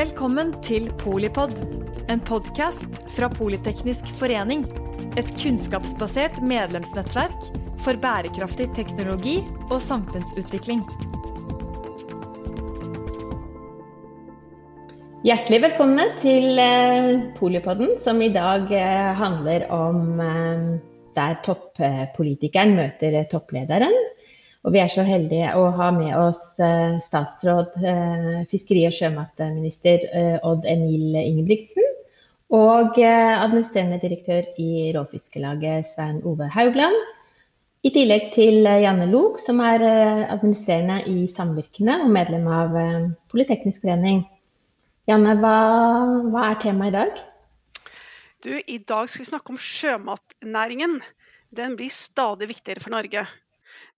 Velkommen til Polipod, en podkast fra Politeknisk forening. Et kunnskapsbasert medlemsnettverk for bærekraftig teknologi og samfunnsutvikling. Hjertelig velkomne til eh, Polipodden, som i dag eh, handler om eh, der toppolitikeren møter topplederen. Og vi er så heldige å ha med oss eh, statsråd, eh, fiskeri- og sjømatminister eh, Odd Emil Ingebrigtsen. Og administrerende direktør i Råfiskelaget Svein Ove Haugland. I tillegg til Janne Log, som er administrerende i Samvirkene og medlem av Politeknisk forening. Janne, hva, hva er temaet i dag? Du, I dag skal vi snakke om sjømatnæringen. Den blir stadig viktigere for Norge.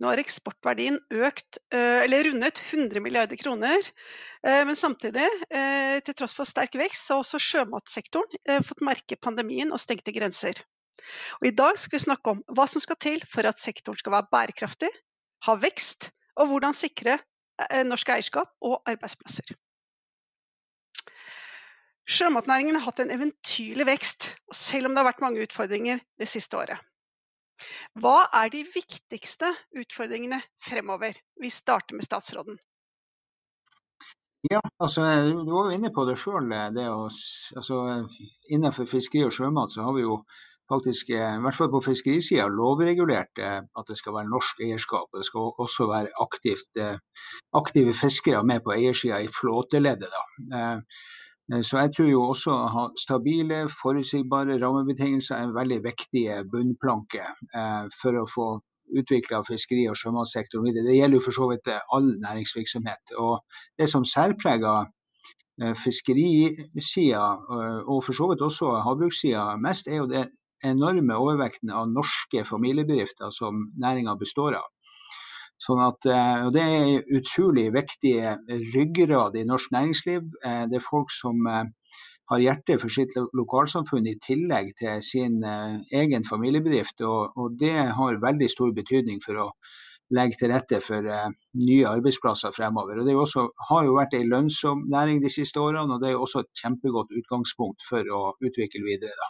Nå har eksportverdien økt, eh, eller rundet 100 milliarder kroner. Eh, men samtidig, eh, til tross for sterk vekst, har også sjømatsektoren fått merke pandemien og stengte grenser. Og I dag skal vi snakke om hva som skal til for at sektoren skal være bærekraftig, ha vekst, og hvordan sikre norsk eierskap og arbeidsplasser. Sjømatnæringen har hatt en eventyrlig vekst, selv om det har vært mange utfordringer det siste året. Hva er de viktigste utfordringene fremover? Vi starter med statsråden. Ja, altså, Du var jo inne på det sjøl. Altså, innenfor fiskeri og sjømat så har vi jo faktisk, eh, i hvert fall på fiskerisida, lovregulert eh, at det skal være norsk eierskap. Det skal også være aktivt, eh, aktive fiskere med på eiersida i flåteleddet. da. Eh, så jeg tror jo også å ha stabile, forutsigbare rammebetingelser er en veldig viktig bunnplanke eh, for å få utvikla fiskeri- og sjømatsektoren videre. Det gjelder jo for så vidt all næringsvirksomhet. Og det som særpreger eh, fiskerisida, og for så vidt også havbrukssida mest, er jo det enorme overvekten av norske familiebedrifter som næringa består av. Sånn at, eh, og Det er utrolig viktige ryggrad i norsk næringsliv. Eh, det er folk som eh, har hjerte for sitt lokalsamfunn i tillegg til sin egen familiebedrift. Og, og det har veldig stor betydning for å legge til rette for nye arbeidsplasser fremover. Og Det også, har jo vært en lønnsom næring de siste årene, og det er også et kjempegodt utgangspunkt for å utvikle videre. Da.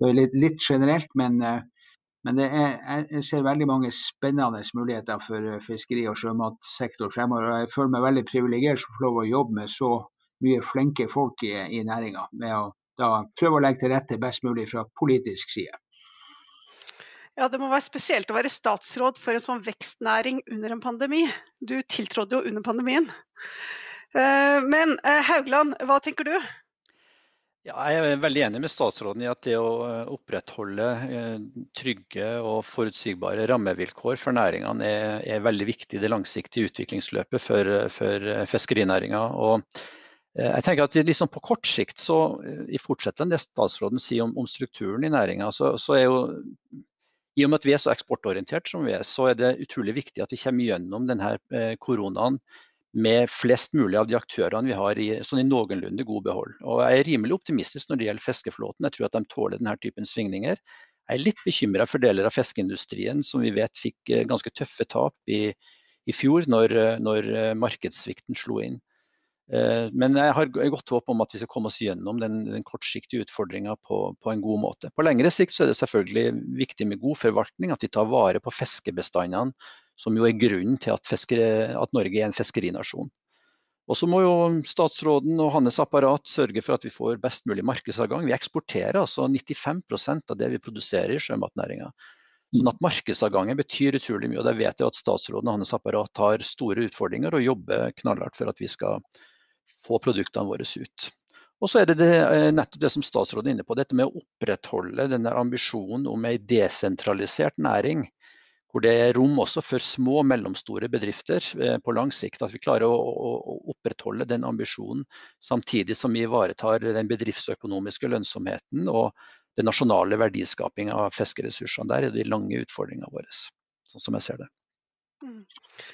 Det er litt, litt generelt, men men er, jeg ser veldig mange spennende muligheter for eh, fiskeri- og sjømatsektor fremover. og Jeg føler meg veldig privilegert som får lov å jobbe med så mye flinke folk i, i næringa. Med å da prøve å legge til rette best mulig fra politisk side. Ja, Det må være spesielt å være statsråd for en sånn vekstnæring under en pandemi. Du tiltrådde jo under pandemien. Eh, men eh, Haugland, hva tenker du? Ja, jeg er veldig enig med statsråden i at det å eh, opprettholde eh, trygge og forutsigbare rammevilkår for næringene er, er veldig viktig i det langsiktige utviklingsløpet for, for fiskerinæringa. Eh, jeg tenker at liksom På kort sikt, så i fortsettende det statsråden sier om, om strukturen i næringa, så, så, er jo i og med at vi er så eksportorientert som vi er, så er det utrolig viktig at vi kommer gjennom denne koronaen med flest mulig av de aktørene vi har i, sånn i noenlunde god behold. Og Jeg er rimelig optimistisk når det gjelder fiskeflåten. Jeg tror at de tåler denne typen svingninger. Jeg er litt bekymra for deler av fiskeindustrien som vi vet fikk eh, ganske tøffe tap i, i fjor, når, når, eh, markedssvikten slo inn. Eh, men jeg har godt håp om at vi skal komme oss gjennom den, den kortsiktige utfordringa på, på, en god måte. På lengre sikt er det selvfølgelig viktig med god forvaltning, at vi tar vare på fiskebestandene som jo er grunnen til at, fiskere, at Norge er en fiskerinasjon. Og så må jo statsråden og hans apparat sørge for at vi får best mulig markedsadgang. Vi eksporterer altså 95% av det vi produserer i sjømatnæringa. Sånn at markedsadgangen betyr utrolig mye. og Der vet jeg at statsråden og hans apparat har store utfordringer og jobber knallhardt for at vi skal få produktene våre ut. Og så er det, det eh, nettopp det som statsråden er inne på, dette med å opprettholde denne ambisjonen om ei desentralisert næring hvor det er rom også for små og mellomstore bedrifter eh, på lang sikt. At vi klarer å, å, å, opprettholde den ambisjonen samtidig som vi ivaretar den bedriftsøkonomiske lønnsomheten og den nasjonale verdiskapinga av fiskeressursene. Der er de lange utfordringene våre, sånn som jeg ser det.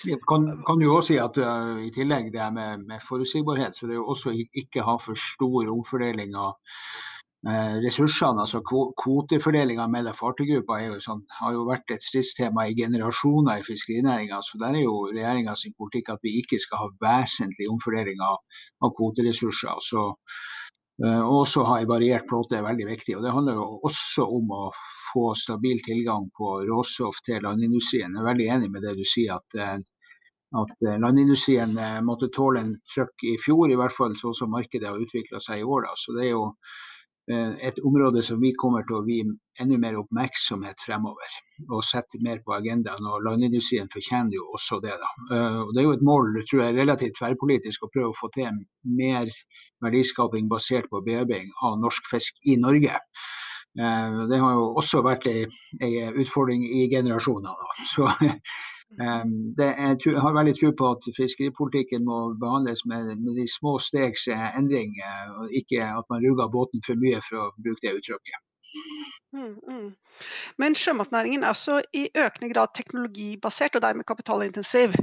Jeg Kan, kan du også si at uh, I tillegg det med, med, forutsigbarhet, så det er jo også ikke ha for stor omfordeling av ressursene, altså Kvotefordelinga mellom fartøygrupper sånn, har jo vært et stridstema i generasjoner i fiskerinæringa. Så der er jo regjeringa sin politikk at vi ikke skal ha vesentlig omfordeling av, av kvoteressurser. Så, uh, også ha en variert flåte er veldig viktig. og Det handler jo også om å få stabil tilgang på råstoff til landindustrien. Jeg er veldig enig med det du sier at uh, at landindustrien måtte tåle en trøkk i fjor, i hvert fall sånn som markedet har utvikla seg i år. Da. Så det er jo Eh, et område som vi kommer til å vie enda mer oppmerksomhet fremover. Og sette mer på agendaen. Og landindustrien fortjener jo også det. da. Eh, og Det er jo et mål tror jeg, relativt tverrpolitisk å prøve å få til mer verdiskaping basert på bearbeiding av norsk fisk i Norge. Eh, det har jo også vært en utfordring i generasjoner. Da. Så Ehm, er, jeg, har veldig tro på at fiskeripolitikken må behandles med, med de små stegs endring, og ikke at man ruger båten for mye, for å bruke det uttrykket. Mm, mm. Men sjømatnæringen er også i økende grad teknologibasert og dermed kapitalintensiv.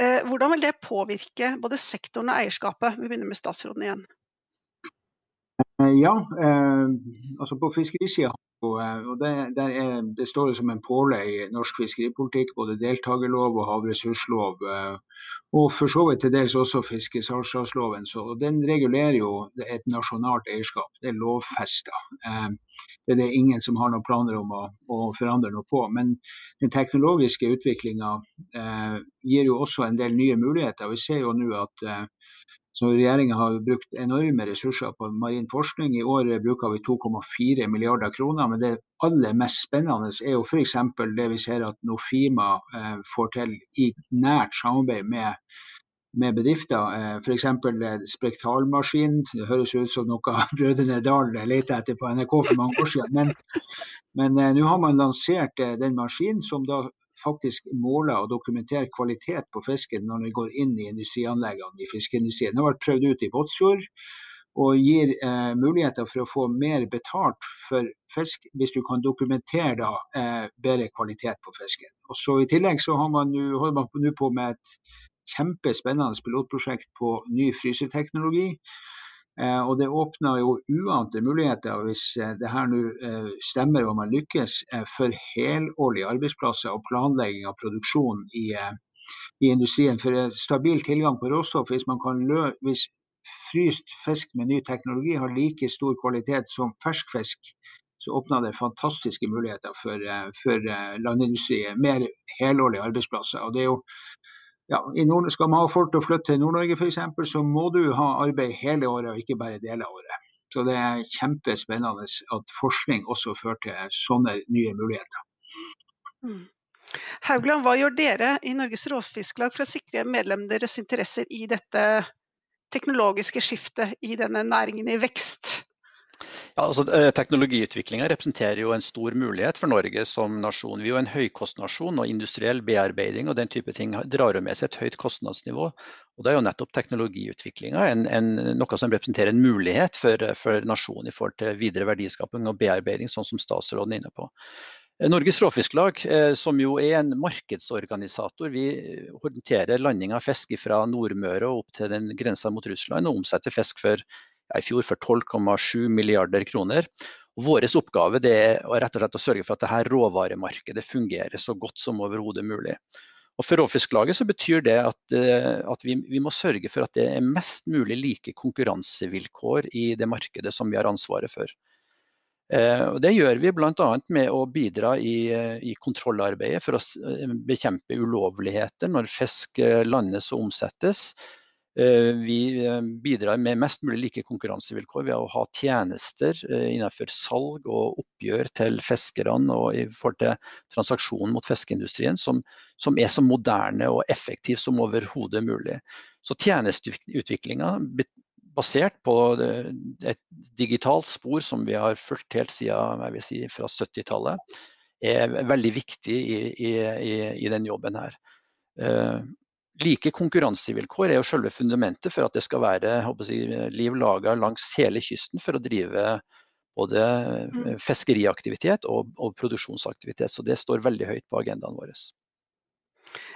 Eh, hvordan vil det påvirke både sektoren og eierskapet? Vi begynner med statsråden igjen. Eh, ja, eh, altså på fiskerisida Eh, og det, er, det, står som en påle i norsk fiskeripolitikk, både deltakerlov og havressurslov. Eh, og for så vidt til dels også fiskesalgslagsloven. Og den regulerer jo et nasjonalt eierskap. Det er lovfesta. Eh, det er det ingen som har noen planer om å, å forandre noe på. Men den teknologiske utviklinga gir jo også en del nye muligheter. Vi ser jo nå at så Regjeringa har brukt enorme ressurser på marin forskning. I år bruker vi 2,4 milliarder kroner. Men det aller mest spennende er jo f.eks. det vi ser at Nofima eh, får til i nært samarbeid med, med bedrifter. Eh, F.eks. spektralmaskin. Det høres ut som noe Brødrene Dal lette etter på NRK for mange år siden. Men, eh, nå har man lansert eh, den maskinen som da faktisk måler og dokumenterer kvalitet på fisken når den går inn i industrianleggene i fiskeindustrien. Det har vært prøvd ut i Båtsfjord og gir eh, muligheter for å få mer betalt for fisk hvis du kan dokumentere da, eh, bedre kvalitet på fisken. Og så I tillegg så man nu, holder man nå på med et kjempespennende pilotprosjekt på ny fryseteknologi. Eh, og det åpner jo uante muligheter hvis eh, det her nå eh, stemmer og man lykkes for helårlige arbeidsplasser og planlegging av produksjon i, i industrien. For stabil tilgang på råstoff, hvis man kan hvis fryst fisk med ny teknologi har like stor kvalitet som fersk fisk, så åpner det fantastiske muligheter for, for landindustrien. Mer helårlige arbeidsplasser. Og det er jo ja, Nord, skal man ha folk til å flytte til Nord-Norge f.eks., så må du ha arbeid hele året og ikke bare deler av året. Så det er kjempespennende at forskning også fører til sånne nye muligheter. Mm. Haugland, hva gjør dere i Norges Råfisklag for å sikre medlemmene deres interesser i dette teknologiske skiftet i denne næringen i vekst? Ja, altså, eh, Teknologiutviklinga representerer jo en stor mulighet for Norge som nasjon. Vi er jo en høykostnasjon, og industriell bearbeiding og den type ting drar jo med seg et høyt kostnadsnivå. Og Da er jo nettopp teknologiutviklinga noe som representerer en mulighet for, for nasjonen i forhold til videre verdiskaping og bearbeiding, sånn som statsråden er inne på. Eh, Norges Råfisklag, eh, som jo er en markedsorganisator, vi håndterer landing av fisk fra Nordmøre og opp til den grensa mot Russland, og omsetter fisk for i fjor for 12,7 milliarder kroner. Og vår oppgave er rett og slett å sørge for at dette råvaremarkedet fungerer så godt som overhodet mulig. Og For Råfisklaget så betyr det at, eh, at vi, vi, må sørge for at det er mest mulig like konkurransevilkår i det markedet som vi har ansvaret for. Eh, og det gjør vi bl.a. med å bidra i, i, kontrollarbeidet for å eh, bekjempe ulovligheter når fisk landes og omsettes. Eh, vi eh, bidrar med mest mulig like konkurransevilkår ved å ha tjenester eh, innenfor salg og oppgjør til fiskerne og i forhold til transaksjonen mot fiskeindustrien som, som, er så moderne og effektiv som overhodet mulig. Så tjenesteutviklinga basert på et digitalt spor som vi har fulgt helt siden si, fra 70-tallet, er veldig viktig i, i, i, den jobben her. Like konkurransevilkår er jo selve fundamentet for at det skal være jeg, liv laga langs hele kysten for å drive både mm. fiskeriaktivitet og, og, produksjonsaktivitet. Så det står veldig høyt på agendaen vår.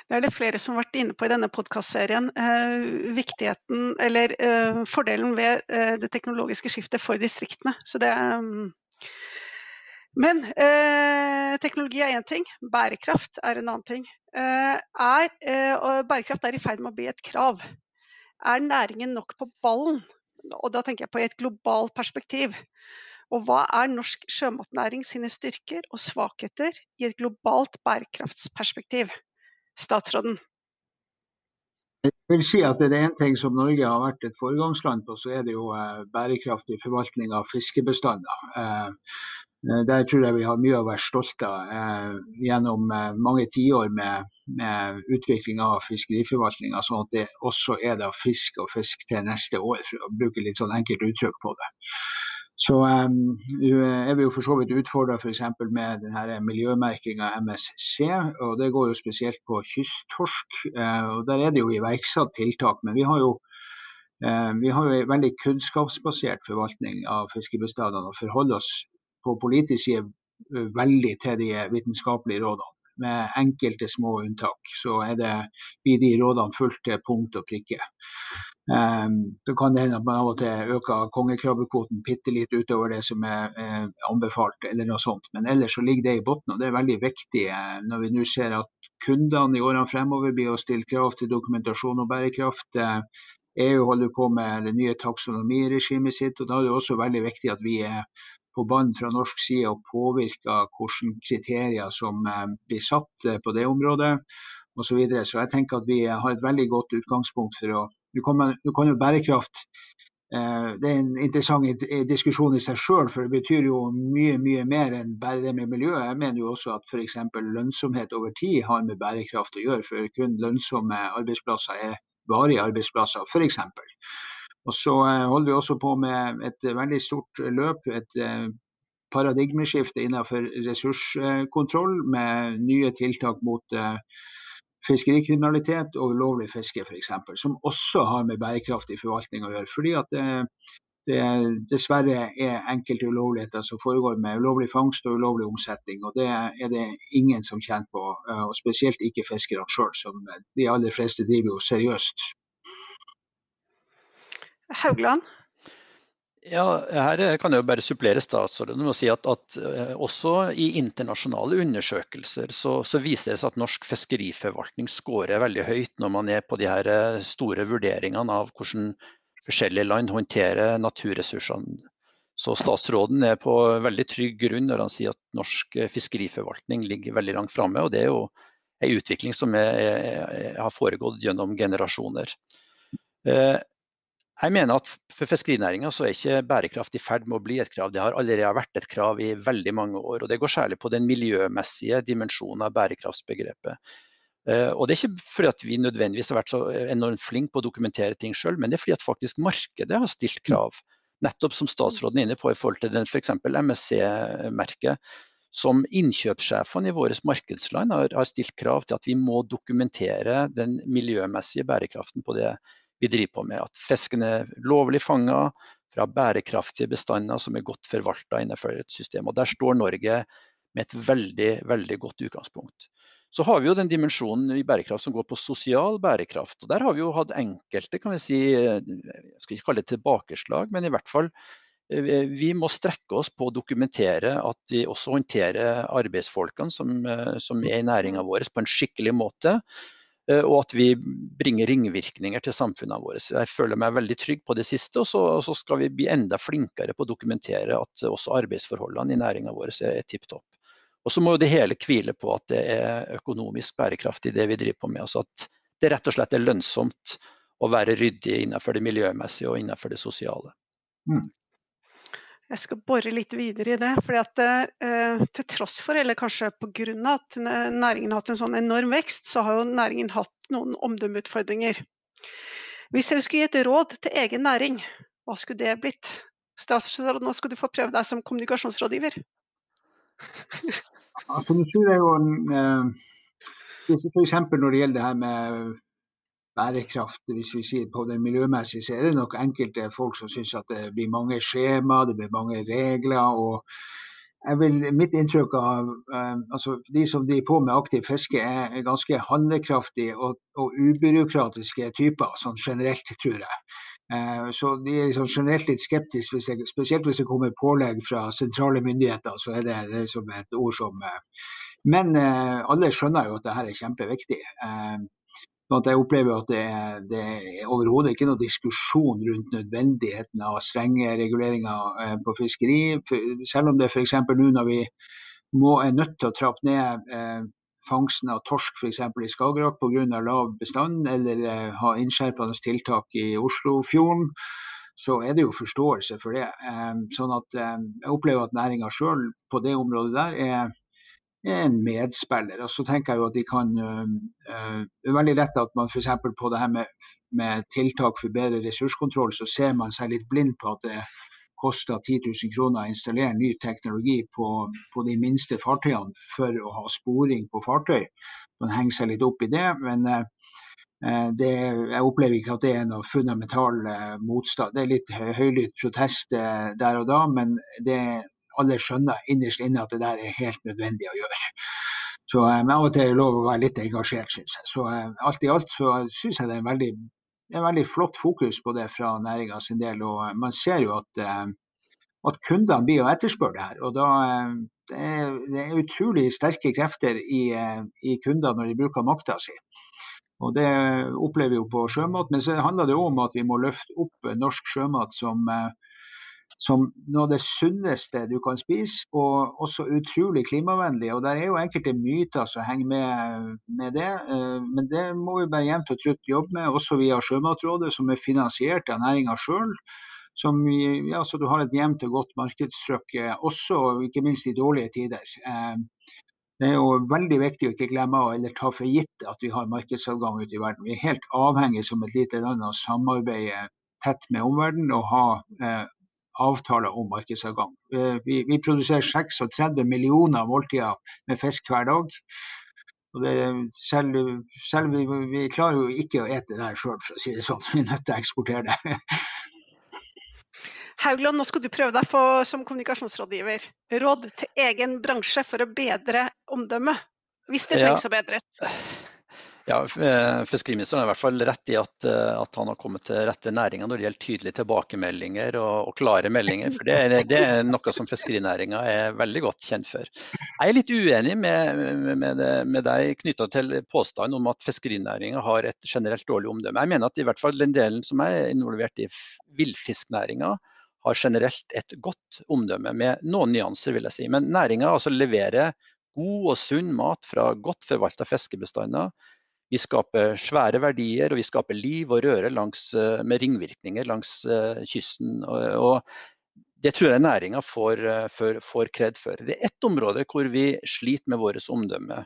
Det er det flere som har vært inne på i denne podkastserien. Eh, viktigheten, eller eh, fordelen ved eh, det teknologiske skiftet for distriktene. Så det um... Men eh, teknologi er én ting, bærekraft er en annen ting. Eh, er, og bærekraft er i ferd med å bli et krav. Er næringen nok på ballen? Og da tenker jeg på i et globalt perspektiv. Og hva er norsk sjømatnæring sine styrker og svakheter i et globalt bærekraftsperspektiv? Statsråden? Jeg vil si at det er én ting som Norge har vært et foregangsland på, så er det jo eh, bærekraftig forvaltning av fiskebestander. Eh, eh, der tror jeg vi har mye å være stolte av gjennom mange tiår med, med, utvikling av fiskeriforvaltninga, sånn at det også er da fisk og fisk til neste år, for å bruke litt sånn enkelt uttrykk på det. Så um, er vi jo for så vidt utfordra f.eks. med denne miljømerkinga MSC. og Det går jo spesielt på kysttorsk. Uh, og Der er det jo iverksatt tiltak. Men vi har jo vi har jo en veldig kunnskapsbasert forvaltning av fiskebestandene og forholder oss på politisk side veldig til de vitenskapelige rådene. Med enkelte små unntak, så er det, blir de rådene fulgt til punkt og prikke. Um, så kan det hende at man av og til øker kongekrabbekvoten bitte litt utover det som er eh, anbefalt, eller noe sånt. Men ellers så ligger det i bunnen, og det er veldig viktig eh, når vi nå ser at kundene i årene fremover blir å stille krav til dokumentasjon og bærekraft. Eh, EU holder på med det nye taksonomiregimet sitt, og da er det også veldig viktig at vi er på banen fra norsk side og påvirker hvilke kriterier som eh, blir satt eh, på det området osv. Så, så jeg tenker at vi har et veldig godt utgangspunkt for å nå kan, jo bærekraft eh, det er en interessant diskusjon i seg sjøl, for det betyr jo mye mye mer enn bare det med miljøet. Jeg mener jo også at f.eks. lønnsomhet over tid har med bærekraft å gjøre, for kun lønnsomme arbeidsplasser er varige arbeidsplasser, f.eks. Og så eh, holder vi også på med et veldig stort løp, et eh, paradigmeskifte innenfor ressurskontroll, med nye tiltak mot fiskerikriminalitet og ulovlig fiske f.eks., som også har med bærekraftig forvaltning å gjøre. fordi at det, det dessverre er enkelte ulovligheter som foregår med ulovlig fangst og ulovlig omsetning. og Det er det ingen som kjenner på, eh, og spesielt ikke fiskerne sjøl, som de aller fleste driver jo seriøst. Haugland? Ja, her kan jeg jo bare supplere statsråden med å si at, at uh, også i internasjonale undersøkelser så, så, viser det seg at norsk fiskeriforvaltning scorer veldig høyt når man er på de her eh, store vurderingene av hvordan forskjellige land håndterer naturressursene. Så statsråden er på veldig trygg grunn når han sier at norsk eh, fiskeriforvaltning ligger veldig langt framme. Og det er jo en utvikling som er, er, har foregått gjennom generasjoner. Uh, jeg mener at for fiskerinæringa så er ikke bærekraft i ferd med å bli et krav. Det har allerede vært et krav i veldig mange år. og Det går særlig på den miljømessige dimensjonen av bærekraftsbegrepet. Eh, og Det er ikke fordi at vi nødvendigvis har vært så enormt flinke på å dokumentere ting sjøl, men det er fordi at faktisk markedet har stilt krav. Nettopp som statsråden er inne på i forhold til f.eks. MSC-merket. Som innkjøpssjefene i våre markedsland har, har stilt krav til at vi må dokumentere den miljømessige bærekraften på det vi driver på med. At fisken er lovlig fanga fra bærekraftige bestander som er godt forvalta innenfor et system. Og Der står Norge med et veldig, veldig godt utgangspunkt. Så har vi jo den dimensjonen i bærekraft som går på sosial bærekraft. og Der har vi jo hatt enkelte, kan vi si, jeg skal ikke kalle det tilbakeslag, men i hvert fall eh, vi må strekke oss på å dokumentere at vi også håndterer arbeidsfolkene som, eh, som er i næringa vår på en skikkelig måte. Eh, og at vi bringer ringvirkninger til samfunnene våre. Jeg føler meg veldig trygg på det siste, og så, så skal vi bli enda flinkere på å dokumentere at også arbeidsforholdene i næringa vår er tipp topp. Og så må jo det hele hvile på at det er økonomisk bærekraftig det vi driver på med. Altså at det rett og slett er lønnsomt å være ryddig innenfor det miljømessige og innenfor det sosiale. Mm. Jeg skal bore litt videre i det. fordi at eh, Til tross for, eller kanskje pga. at næringen har hatt en sånn enorm vekst, så har jo næringen hatt noen omdømmeutfordringer. Hvis jeg skulle gi et råd til egen næring, hva skulle det blitt? Statsråd, nå skal du få prøve deg som kommunikasjonsrådgiver. altså, nå tror jeg jo eh, F.eks. når det gjelder det her med bærekraft, hvis vi sier på det miljømessige, så er det nok enkelte folk som syns at det blir mange skjema, det blir mange regler. og vil, mitt inntrykk av eh, altså de som driver på med aktivt fiske, er ganske handlekraftige og, og ubyråkratiske typer, sånn generelt, tror jeg. Eh, så de er liksom generelt litt skeptiske, hvis jeg, spesielt hvis det kommer pålegg fra sentrale myndigheter. Så er det, det er et ord som Eh, Men alle skjønner jo at dette er kjempeviktig. Sånn jeg opplever at det, det er overhodet ikke noe diskusjon rundt nødvendigheten av strenge reguleringer eh, på fiskeri. Selv om det f.eks. nå når vi må, er nødt til å trappe ned eh, fangsten av torsk f.eks. i Skagerrak pga. lav bestand, eller eh, ha innskjerpende tiltak i Oslofjorden, så er det jo forståelse for det. Eh, sånn at eh, jeg opplever at næringa sjøl på det området der er en medspiller. Og så tenker jeg jo at de kan uh, Det er veldig lett at man f.eks. på det her med, med, tiltak for bedre ressurskontroll, så ser man seg litt blind på at det koster 10 000 kroner å installere ny teknologi på, på, de minste fartøyene for å ha sporing på fartøy. Man henger seg litt opp i det. men uh, det, jeg opplever ikke at det er noe fundamental motstand. Det er litt høylytt protest der og da, men det, alle skjønner innerst inne at det der er helt nødvendig å gjøre. Så eh, Men av og til er det lov å være litt engasjert, syns jeg. Så eh, alt i alt så syns jeg det er en veldig, en veldig flott fokus på det fra næringa sin del. Og eh, man ser jo at, at kundene blir å etterspørre det her. Og da det er, det er utrolig sterke krefter i, i kunder når de bruker makta si. Og Det opplever vi jo på sjømat, men så handler det òg om at vi må løfte opp norsk sjømat som som noe av det sunneste du kan spise, og også utrolig klimavennlig. Og Det er jo enkelte myter som henger med, med det, eh, men det må vi bare jevnt og trutt jobbe med, også via Sjømatrådet, som er finansiert av næringa sjøl. Som, ja, så du har et jevnt og godt markedstrykk, eh, også ikke minst i dårlige tider. Eh, det er jo veldig viktig å ikke glemme eller ta for gitt at vi har markedsadgang ute i verden. Vi er helt avhengig som et lite land av å samarbeide tett med omverdenen og ha avtaler om markedsadgang. Eh, vi, vi produserer 36 millioner måltider med fisk hver dag. Og det, selv, selv vi, vi, klarer jo ikke å ete det her sjøl, for å si det sånn. Vi er nødt til å eksportere det. Haugland, nå skal du prøve deg på, som kommunikasjonsrådgiver. Råd til egen bransje for å bedre omdømmet, hvis det trengs ja. å bedres. Ja, eh, Fiskeriministeren har i hvert fall rett i at, eh, at han har kommet til rette næringa når det gjelder tydelige tilbakemeldinger og, og klare meldinger. for det er, det er, noe som fiskerinæringa er veldig godt kjent for. Jeg er litt uenig med, med, med deg knytta til påstanden om at fiskerinæringa har et generelt dårlig omdømme. Jeg mener at i hvert fall den delen som er involvert i villfisknæringa, har generelt et godt omdømme, med noen nyanser, vil jeg si. Men næringa altså leverer god og sunn mat fra godt forvalta fiskebestander vi skaper svære verdier og vi skaper liv og røre langs, eh, med ringvirkninger langs uh, kysten. Og, det tror jeg næringa får, uh, får, kred for. Det er ett område hvor vi sliter med vårt omdømme.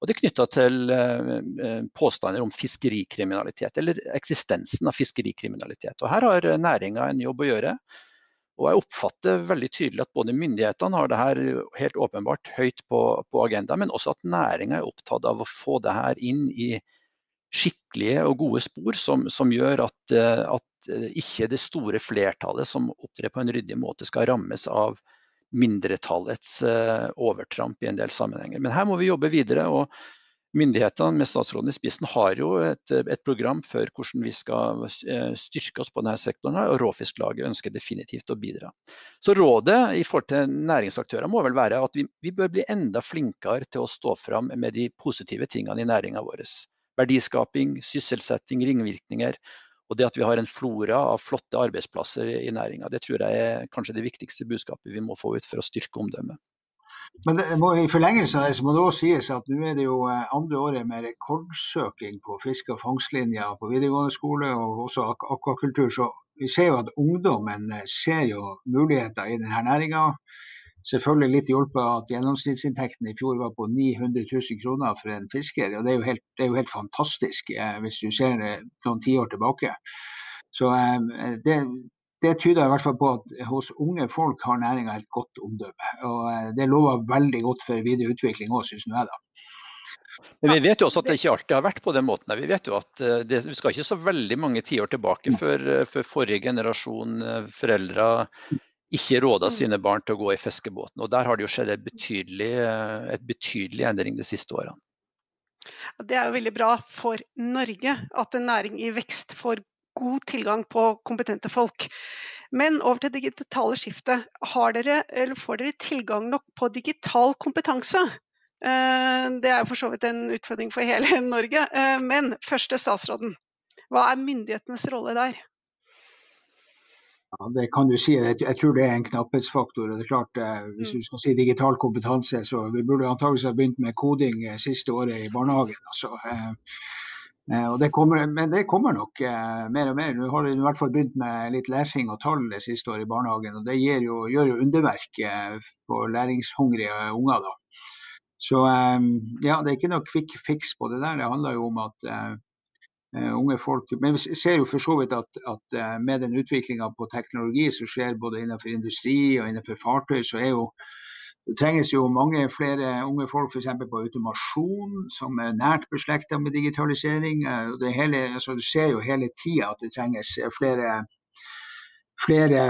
Og Det er knytta til påstander om fiskerikriminalitet, eller eksistensen av fiskerikriminalitet. Og Her har næringa en jobb å gjøre. Og jeg oppfatter veldig tydelig at både myndighetene har det her helt åpenbart høyt på, på agendaen, men også at næringa er opptatt av å få det her inn i skikkelige og gode spor som, som gjør at, eh, at, eh, ikke det store flertallet som opptrer på en ryddig måte skal rammes av mindretallets uh, overtramp i en del sammenhenger. Men her må vi jobbe videre. og Myndighetene med statsråden i spissen har jo et, et, program for hvordan vi skal eh, styrke oss på denne sektoren, og Råfisklaget ønsker definitivt å bidra. Så Rådet i forhold til næringsaktører må vel være at vi, vi bør bli enda flinkere til å stå fram med de positive tingene i næringa vår. Verdiskaping, sysselsetting, ringvirkninger. Og det at vi har en flora av flotte arbeidsplasser i næringa. Det tror jeg er kanskje det viktigste budskapet vi må få ut for å styrke omdømmet. Men det, må, i forlengelsen av det så må det også sies at nå er det jo eh, andre året med rekordsøking på fiske- og fangstlinja på videregående skole og også ak akvakultur. Så vi ser jo at ungdommen eh, ser jo muligheter i denne næringa. Selvfølgelig litt hjulpet av at gjennomsnittsinntekten i fjor var på 900 000 kroner for en fisker. og Det er jo helt, er jo helt fantastisk eh, hvis du ser det noen tiår tilbake. Så eh, det, det tyder i hvert fall på at hos unge folk har næringa et godt omdømme. Og eh, det lover veldig godt for videre utvikling òg, syns jeg da. Men vi vet jo også at det ikke alltid har vært på den måten. Vi vet jo at eh, det, Vi skal ikke så veldig mange tiår tilbake mm. før, eh, før, forrige generasjon foreldre ikke råda mm. sine barn til å gå i fiskebåten. Og Der har det jo skjedd et betydelig, et betydelig endring de siste årene. Det er jo veldig bra for Norge at en næring i vekst får god tilgang på kompetente folk. Men over til det digitale skiftet. Dere, får dere tilgang nok på digital kompetanse? Eh, det er for så vidt en utfordring for hele Norge. Eh, men først til statsråden. Hva er myndighetenes rolle der? Ja, det kan du si. Jeg tror det er en knapphetsfaktor. det er klart, eh, Hvis mm. du skal si digital kompetanse, så vi burde antakeligvis ha begynt med koding siste året i barnehagen. Altså. Det kommer, men det kommer nok mer og mer. Nå har vi i hvert fall begynt med litt lesing og tall det siste året i barnehagen. og Det jo, gjør jo underverk på læringshungrige unger. da. Så ja, det er ikke noe quick fix på det der. Det handler jo om at uh, unge folk Men vi ser jo for så vidt at, at med den utviklinga på teknologi som skjer både innenfor industri og innenfor fartøy, så er jo det trenges jo mange flere unge folk f.eks. på automasjon, som er nært beslekta med digitalisering. Det, hele, altså, du ser jo hele tida at det trenges flere, flere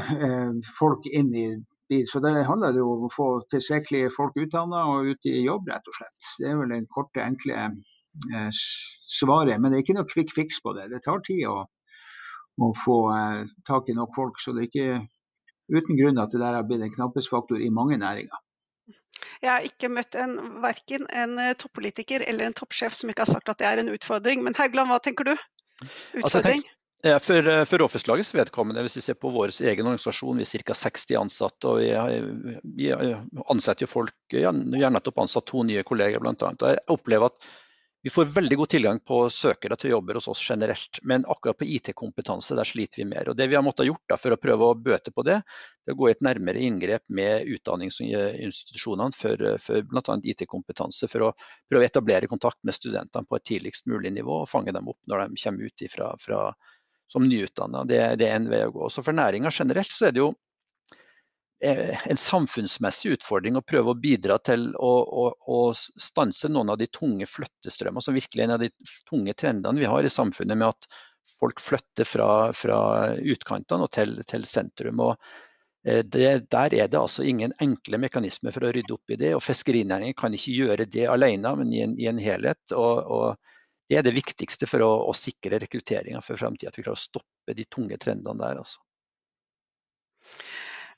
folk inn i dit. Så det handler jo om å få tilstrekkelig folk utdanna og ut i jobb, rett og slett. Det er vel det korte, enkle Eh, svaret. Men det er ikke noe quick fix på det. Det tar tid å, å få eh, tak i nok folk. Så det er ikke uten grunn at det der har blitt en knappesfaktor i mange næringer. Jeg har ikke møtt en, verken en eh, toppolitiker eller en toppsjef som ikke har sagt at det er en utfordring. Men Haugland, hva tenker du? Utfordring? Altså, tenker, ja, for, for Råfisklagets vedkommende, hvis vi ser på vår egen organisasjon, vi er ca. 60 ansatte. og Vi, vi ansetter jo folk, gjerne nettopp ansatt to nye kolleger bl.a. Jeg opplever at vi får veldig god tilgang på søkere til jobber hos oss generelt, men akkurat på IT-kompetanse der sliter vi mer. Og Det vi har måttet gjort da, for å prøve å bøte på det, det er å gå i et nærmere inngrep med utdanningsinstitusjonene for, for bl.a. IT-kompetanse, for å prøve å etablere kontakt med studentene på et tidligst mulig nivå og fange dem opp når de kommer ut ifra, fra, som nyutdanna. Det, det, er en vei å gå. Så For næringa generelt så er det jo en samfunnsmessig utfordring å prøve å bidra til å, å, å, stanse noen av de tunge flyttestrømmene, som virkelig er en av de tunge trendene vi har i samfunnet med at folk flytter fra, fra utkantene og til, til sentrum. Og eh, det, der er det altså ingen enkle mekanismer for å rydde opp i det. og Fiskerinæringen kan ikke gjøre det alene, men i en, i en helhet. Og, og, Det er det viktigste for å, å sikre rekrutteringa for fremtiden. At vi klarer å stoppe de tunge trendene der. altså.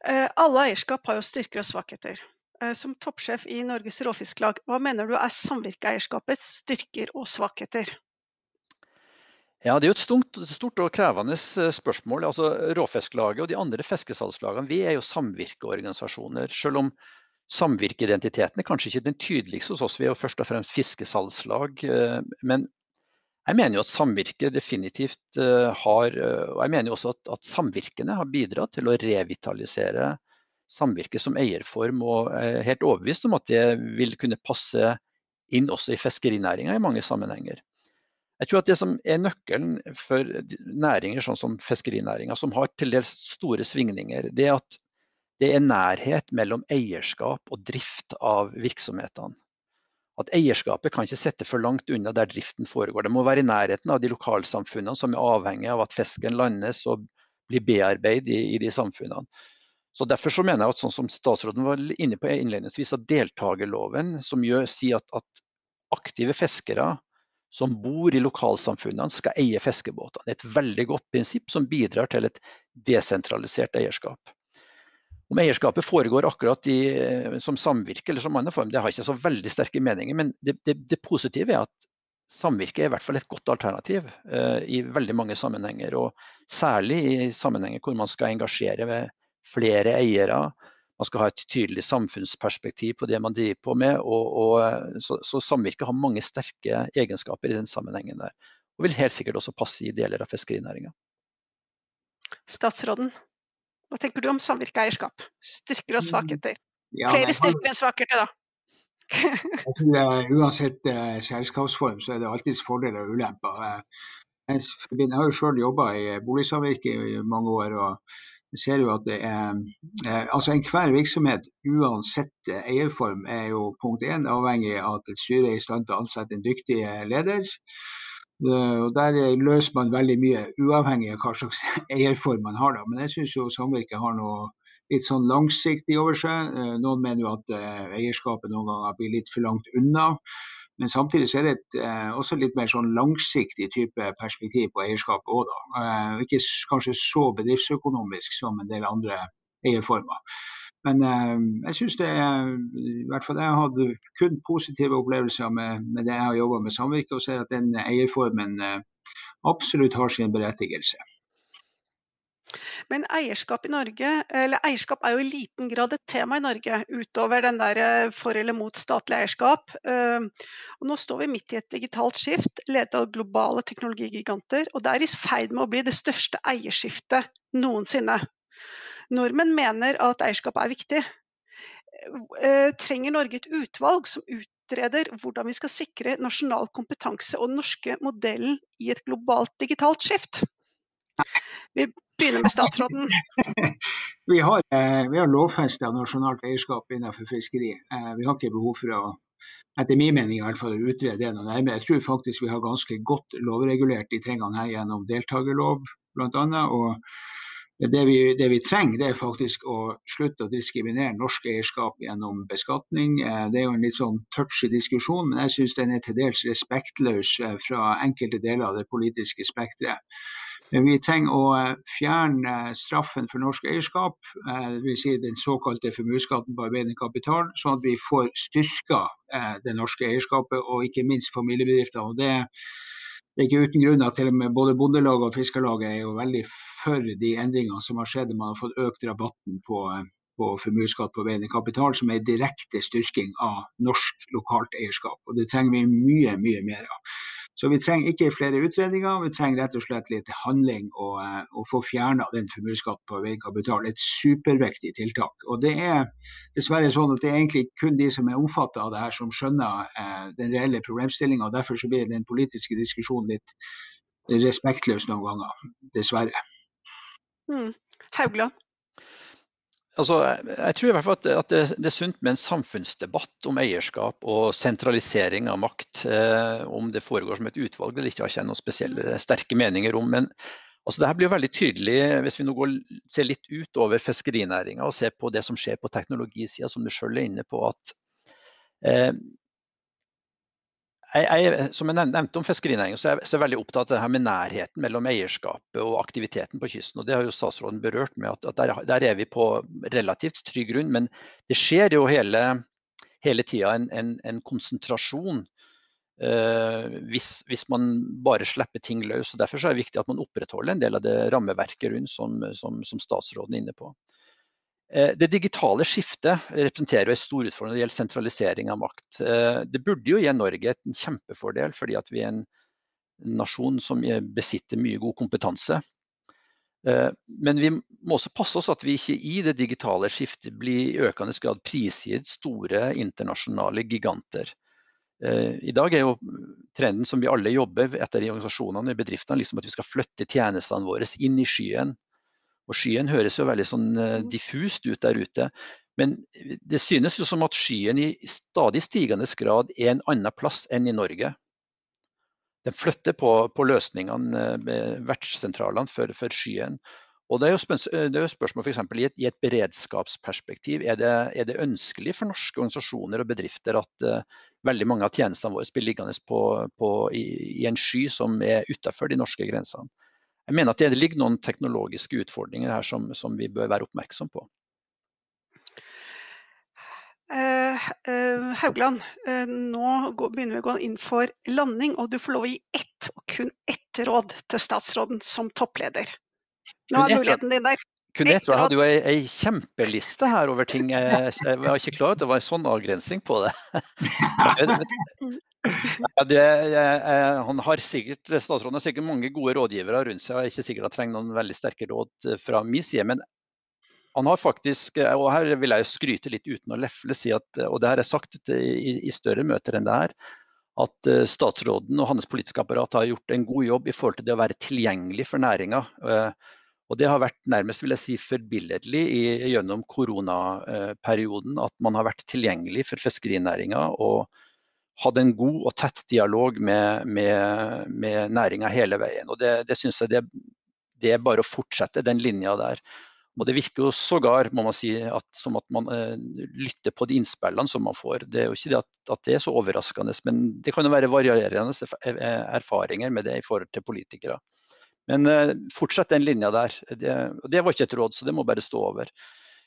Eh, alle eierskap har jo styrker og svakheter. Eh, som toppsjef i Norges Råfisklag, hva mener du er samvirkeeierskapets styrker og svakheter? Ja, Det er jo et stort, stort og krevende eh, spørsmål. Altså, Råfisklaget og de andre fiskesalgslagene vi er jo samvirkeorganisasjoner. Selv om samvirkeidentiteten er kanskje ikke den tydeligste hos oss, vi er jo først og fremst fiskesalgslag. Men jeg mener jo at samvirket definitivt uh, har uh, Og jeg mener jo også at, at samvirkene har bidratt til å revitalisere samvirket som eierform, og er helt overbevist om at det vil kunne passe inn også i fiskerinæringa i mange sammenhenger. Jeg tror at det som er nøkkelen for næringer sånn som fiskerinæringa, som har til dels store svingninger, det er at det er nærhet mellom eierskap og drift av virksomhetene at eierskapet kan ikke sitte for langt unna der driften foregår. Det må være i nærheten av de lokalsamfunnene som er avhengig av at fisken landes og blir bearbeidet i, i de samfunnene. Så Derfor så mener jeg at sånn som statsråden var inne på innledningsvis, at deltakerloven som gjør, sier at, at, aktive fiskere som bor i lokalsamfunnene skal eie fiskebåtene. Det er et veldig godt prinsipp som bidrar til et desentralisert eierskap. Om eierskapet foregår akkurat i, eh, som samvirke eller som annen form, det har ikke så veldig sterke meninger. Men det, det, det positive er at samvirke er i hvert fall et godt alternativ uh, i veldig mange sammenhenger. Og særlig i sammenhenger hvor man skal engasjere med flere eiere. Man skal ha et tydelig samfunnsperspektiv på det man driver på med. Og, og, eh, så, så samvirke har mange sterke egenskaper i den sammenhengen der. Og vil helt sikkert også passe i deler av fiskerinæringa. Statsråden? Hva tenker du om samvirkeeierskap? Styrker og mm. svakheter? Ja, Flere styrker enn svakheter, da. jeg tror uh, Uansett uh, selskapsform så er det alltids fordeler og ulemper. Jeg, jeg har jo selv jobba i boligsamvirke i mange år. og ser jo at det er altså Enhver virksomhet, uansett eierform, er jo punkt én avhengig av at et styre er i stand til å ansette en dyktig leder. Eh, og Der løser man veldig mye, uavhengig av hva slags eierform man har. da. Men jeg syns samvirket har noe litt sånn langsiktig over seg. Noen mener jo at eierskapet noen ganger blir litt for langt unna. Men samtidig så er det et, også litt mer sånn langsiktig type perspektiv på eierskapet òg, da. Ikke kanskje så bedriftsøkonomisk som en del andre eierformer. Men eh, jeg syns det er i hvert fall Jeg har hatt kun positive opplevelser med, med det jeg har jobba med samvirket, og ser at den eierformen eh, absolutt har sin berettigelse. Men eierskap i Norge, eller eierskap er jo i liten grad et tema i Norge, utover den der eh, for eller mot statlig eierskap. Og nå står vi midt i et digitalt skift, ledet av globale teknologigiganter. Og det er i ferd med å bli det største eierskiftet noensinne. Nordmenn mener at eierskap er viktig. Eh, trenger Norge et utvalg som utreder hvordan vi skal sikre nasjonal kompetanse og den norske modellen i et globalt digitalt skift? Vi begynner med statsråden. vi har, eh, vi har lovfesta nasjonalt eierskap innenfor fiskeri. Eh, vi har ikke behov for å etter min mening i hvert fall, utrede det noe nærmere. Jeg tror faktisk vi har ganske godt lovregulert de tingene her gjennom deltakerlov bl.a. Og det vi, det vi, trenger, det er faktisk å slutte å diskriminere norsk eierskap gjennom beskatning. Eh, det er jo en litt sånn touchy diskusjon, men jeg syns den er til dels respektløs eh, fra enkelte deler av det politiske spekteret. Vi trenger å eh, fjerne straffen for norsk eierskap, dvs. Si den såkalte formuesskatten på arbeidende kapital, sånn at vi får styrka det norske eierskapet og ikke minst familiebedrifter. Det er ikke uten grunn at til og med både Bondelaget og Fiskarlaget er jo veldig for de endringene som har skjedd. Man har fått økt rabatten på, på formuesskatt på veiende kapital, som er direkte styrking av norsk lokalt eierskap. Og det trenger vi mye, mye mer av. Så vi trenger ikke flere utredninger, vi trenger rett og slett litt handling og, eh, og få fjerna den formuesskatten på veikapital. Et superviktig tiltak. Og det er dessverre sånn at det er egentlig kun de som er omfattet av det her, som skjønner eh, den reelle problemstillinga. Derfor så blir den politiske diskusjonen litt respektløs noen ganger, dessverre. Mm. Haugland? Altså, jeg tror i hvert fall at, det, er sunt med en samfunnsdebatt om eierskap og sentralisering av makt. Eh, om det foregår som et utvalg eller ikke, har ikke noen spesielle sterke meninger om. Men altså, det her blir veldig tydelig hvis vi nå går, ser litt utover fiskerinæringa og ser på det som skjer på teknologisida, som du sjøl er inne på. at eh, jeg, jeg, som jeg nevnte om fiskerinæringen, så er jeg, så er veldig opptatt av det her med nærheten mellom eierskapet og aktiviteten på kysten. og Det har jo statsråden berørt med at, at der, der, er vi på relativt trygg grunn. Men det skjer jo hele, hele tida en, en, en, konsentrasjon uh, hvis, hvis, man bare slipper ting løs. og Derfor er det viktig at man opprettholder en del av det rammeverket rundt som, som, som statsråden er inne på. Eh, det digitale skiftet representerer en stor utfordring når det gjelder sentralisering av makt. Eh, det burde jo gi Norge en kjempefordel, fordi vi er en nasjon som besitter mye god kompetanse. Eh, men vi må også passe oss at vi ikke i det digitale skiftet blir i økende grad prisgitt store internasjonale giganter. I dag er jo trenden som vi alle jobber etter i organisasjonene og bedriftene, liksom at vi skal flytte tjenestene våre inn i skyen og skyen høres jo veldig sånn uh, diffust ut der ute. Men det synes jo som at skyen i stadig stigende grad er en annen plass enn i Norge. Den flytter på, på løsningene eh, med vertssentralene for, for, skyen. Og Det er jo, spørs, eh, det er jo spørsmål f.eks. I, i et beredskapsperspektiv. Er det, er det, ønskelig for norske organisasjoner og bedrifter at uh, veldig mange av tjenestene våre blir liggende på, på, i, i, en sky som er utenfor de norske grensene? Jeg mener at det ligger noen teknologiske utfordringer her som, som vi bør være oppmerksom på. Uh, uh, Haugland, uh, nå går, begynner vi å gå inn for landing, og du får lov å gi ett og kun ett råd til statsråden som toppleder. Nå er muligheten din der. Kun ett råd. hadde jo ei, ei, kjempeliste her over ting. Jeg, jeg var ikke klar over at det var en sånn avgrensing på det. Ja, det, jeg, han har sikkert, Statsråden har sikkert mange gode rådgivere rundt seg. og er ikke sikkert han trenger noen veldig sterke råd eh, fra min side. Men han har faktisk, eh, og her vil jeg skryte litt uten å lefle, si at, og det har jeg sagt i, i større møter enn det her, at eh, statsråden og hans politiske apparat har gjort en god jobb i forhold til det å være tilgjengelig for næringa. Og det har vært nærmest vil jeg si, forbilledlig gjennom koronaperioden at man har vært tilgjengelig for fiskerinæringa. og hadde en god og tett dialog med, med, med næringa hele veien. Og Det, det syns jeg det, det, er bare å fortsette den linja der. Og Det virker jo sågar må man si, at, som at man eh, lytter på de innspillene som man får. Det er jo ikke det at, at, det er så overraskende, men det kan jo være varierende erfaringer med det i forhold til politikere. Men eh, fortsett den linja der. Det, det, var ikke et råd, så det må bare stå over.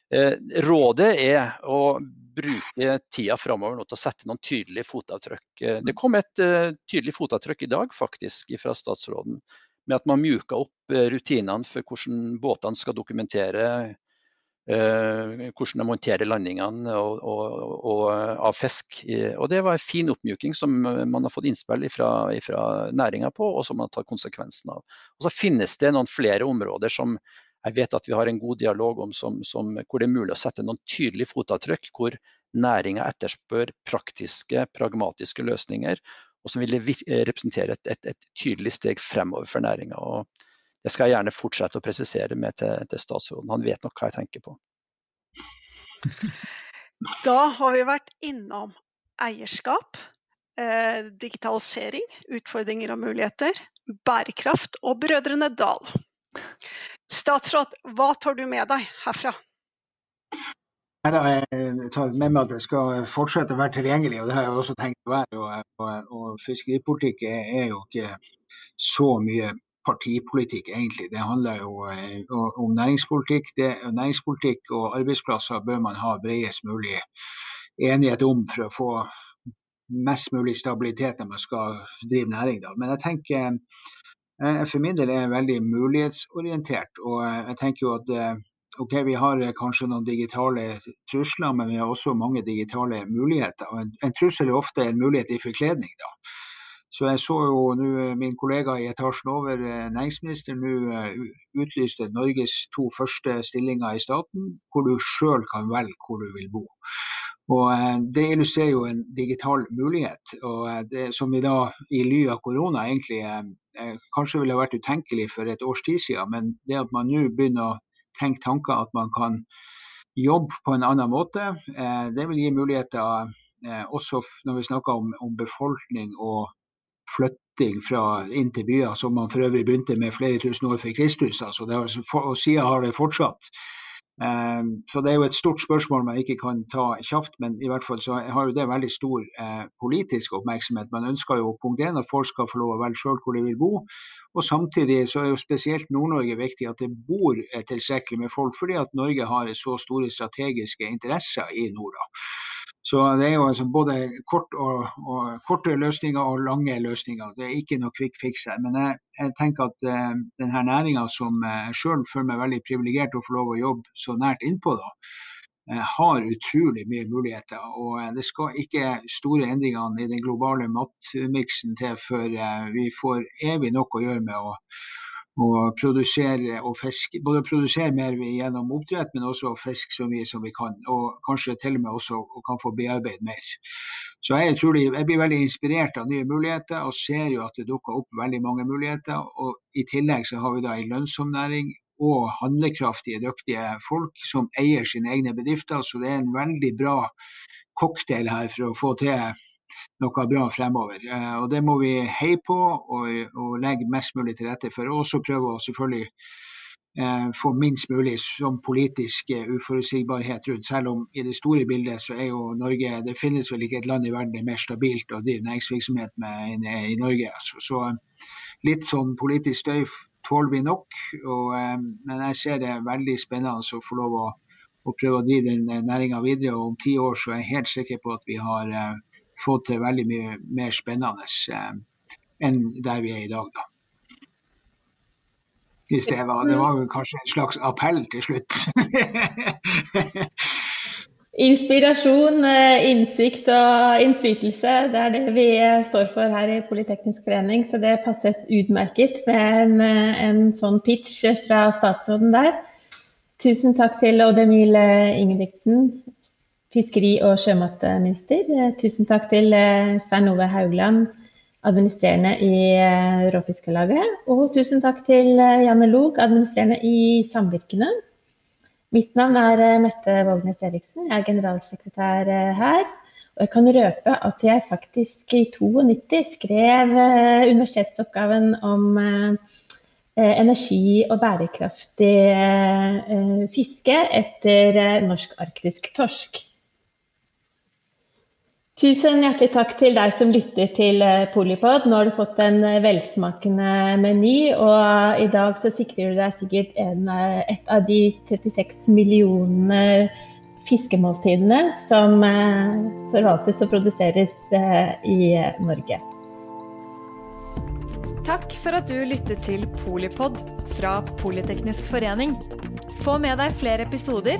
Eh, rådet er å bruke tida framover til å sette noen tydelige fotavtrykk. Eh, det kom et uh, tydelig fotavtrykk i dag faktisk fra statsråden med at man mjuka opp eh, rutinene for hvordan båtene skal dokumentere Uh, hvordan de monterer landingene og, og, og, av fisk. Og Det var en fin oppmjuking som man har fått innspill fra, fra næringa på, og som man tatt konsekvensen av. Og Så finnes det noen flere områder som jeg vet at vi har en god dialog om, som, som, hvor det er mulig å sette noen tydelige fotavtrykk. Hvor næringa etterspør praktiske, pragmatiske løsninger og som vil eh, representere et, et, et tydelig steg fremover for næringa. Det skal jeg gjerne fortsette å presisere med til, til statsråden. Han vet nok hva jeg tenker på. Da har vi vært innom eierskap, eh, digitalisering, utfordringer og muligheter, bærekraft og Brødrene Dal. Statsråd, hva tar du med deg herfra? Jeg tar med meg at jeg skal fortsette å være tilgjengelig, og det har jeg også tenkt å være. Og, og, og fiskeripolitikk er jo ikke så mye partipolitikk, egentlig. Det handler jo eh, om næringspolitikk. Det, næringspolitikk og arbeidsplasser bør man ha bredest mulig enighet om for å få mest mulig stabilitet når man skal drive næring. Da. Men jeg tenker for min del er jeg veldig mulighetsorientert. Og jeg tenker jo at eh, ok, vi har eh, kanskje noen digitale trusler, men vi har også mange digitale muligheter. En, en trussel er ofte en mulighet i forkledning. da. Så jeg så jo nå eh, min kollega i etasjen over, eh, næringsministeren, nå utlyste Norges to første stillinger i staten, hvor du sjøl kan velge hvor du vil bo. Og Det illustrerer jo en digital mulighet, og det, som vi da i ly av korona egentlig eh, kanskje ville vært utenkelig for et års tid siden. Men det at man nå begynner å tenke tanker at man kan jobbe på en annen måte. Eh, det vil gi muligheter eh, også når vi snakker om, om befolkning og flytting fra inn til byer, som man for øvrig begynte med flere tusen år før Kristus. Altså det, og siden har det fortsatt. Eh, så det er jo et stort spørsmål man ikke kan ta kjapt, men i hvert fall så har jo det veldig stor eh, politisk oppmerksomhet. Man ønsker jo punkt én at folk skal få lov å velge sjøl hvor de vil bo. Og Samtidig så er jo spesielt Nord-Norge viktig at det bor eh, tilstrekkelig med folk, fordi at Norge har så store strategiske interesser i nord. Så Det er jo altså både kort og, og, korte løsninger og lange løsninger. Det er ikke noe quick fix her. Men jeg, jeg tenker at eh, denne næringa som eh, sjøl føler meg veldig privilegert å få lov å jobbe så nært innpå, da, eh, har utrolig mye muligheter. Og eh, det skal ikke store endringene i den globale matmiksen til før vi får evig nok å gjøre med å og produsere og fiske. Både produsere mer gjennom oppdrett, men også fiske så mye som vi kan. Og kanskje til og med også kan få bearbeide mer. Så jeg, utrolig, jeg blir veldig inspirert av nye muligheter og ser jo at det dukker opp veldig mange muligheter. Og i tillegg så har vi da en lønnsom næring og handlekraftige, dyktige folk som eier sine egne bedrifter. Så det er en veldig bra cocktail her for å få til noe bra fremover. Eh, og Det må vi heie på og, og, legge mest mulig til rette for. Og også prøve å selvfølgelig eh, få minst mulig som politisk eh, uforutsigbarhet rundt. Selv om i det store bildet så er jo Norge Det finnes vel ikke et land i verden det er mer stabilt å drive næringsvirksomhet med i, i Norge. Så, så, litt sånn politisk støy tåler vi nok. Og, men jeg ser det veldig spennende å få lov å, å prøve å drive den næringa videre. Og om ti år så er jeg helt sikker på at vi har fått til veldig mye mer spennende eh, enn der vi er i dag, da. Hvis det var, det var kanskje en slags appell til slutt. Inspirasjon, eh, innsikt og innflytelse, det er det vi eh, står for her i Politeknisk forening. Så det passet utmerket med en, en sånn pitch fra statsråden der. Tusen takk til Odd Emil Ingebrigtsen, fiskeri- og sjømatminister. Eh, tusen takk til eh, Svein Ove Haugland, administrerende i Råfiskarlaget. Råfiskelaget. Og tusen takk til Janne Log, administrerende i Samvirkene. Mitt navn er Mette Vågnes Eriksen, jeg er generalsekretær her. Og jeg kan røpe at jeg faktisk i 92 skrev universitetsoppgaven om energi og bærekraftig fiske etter norsk arktisk torsk. Tusen hjertelig takk til deg som lytter til Polipod. Nå har du fått en velsmakende meny, og i dag så sikrer du deg sikkert en, et av de 36 millionene fiskemåltidene som forvaltes og produseres i Norge. Takk for at du lyttet til Polipod fra Politeknisk forening. Få med deg flere episoder,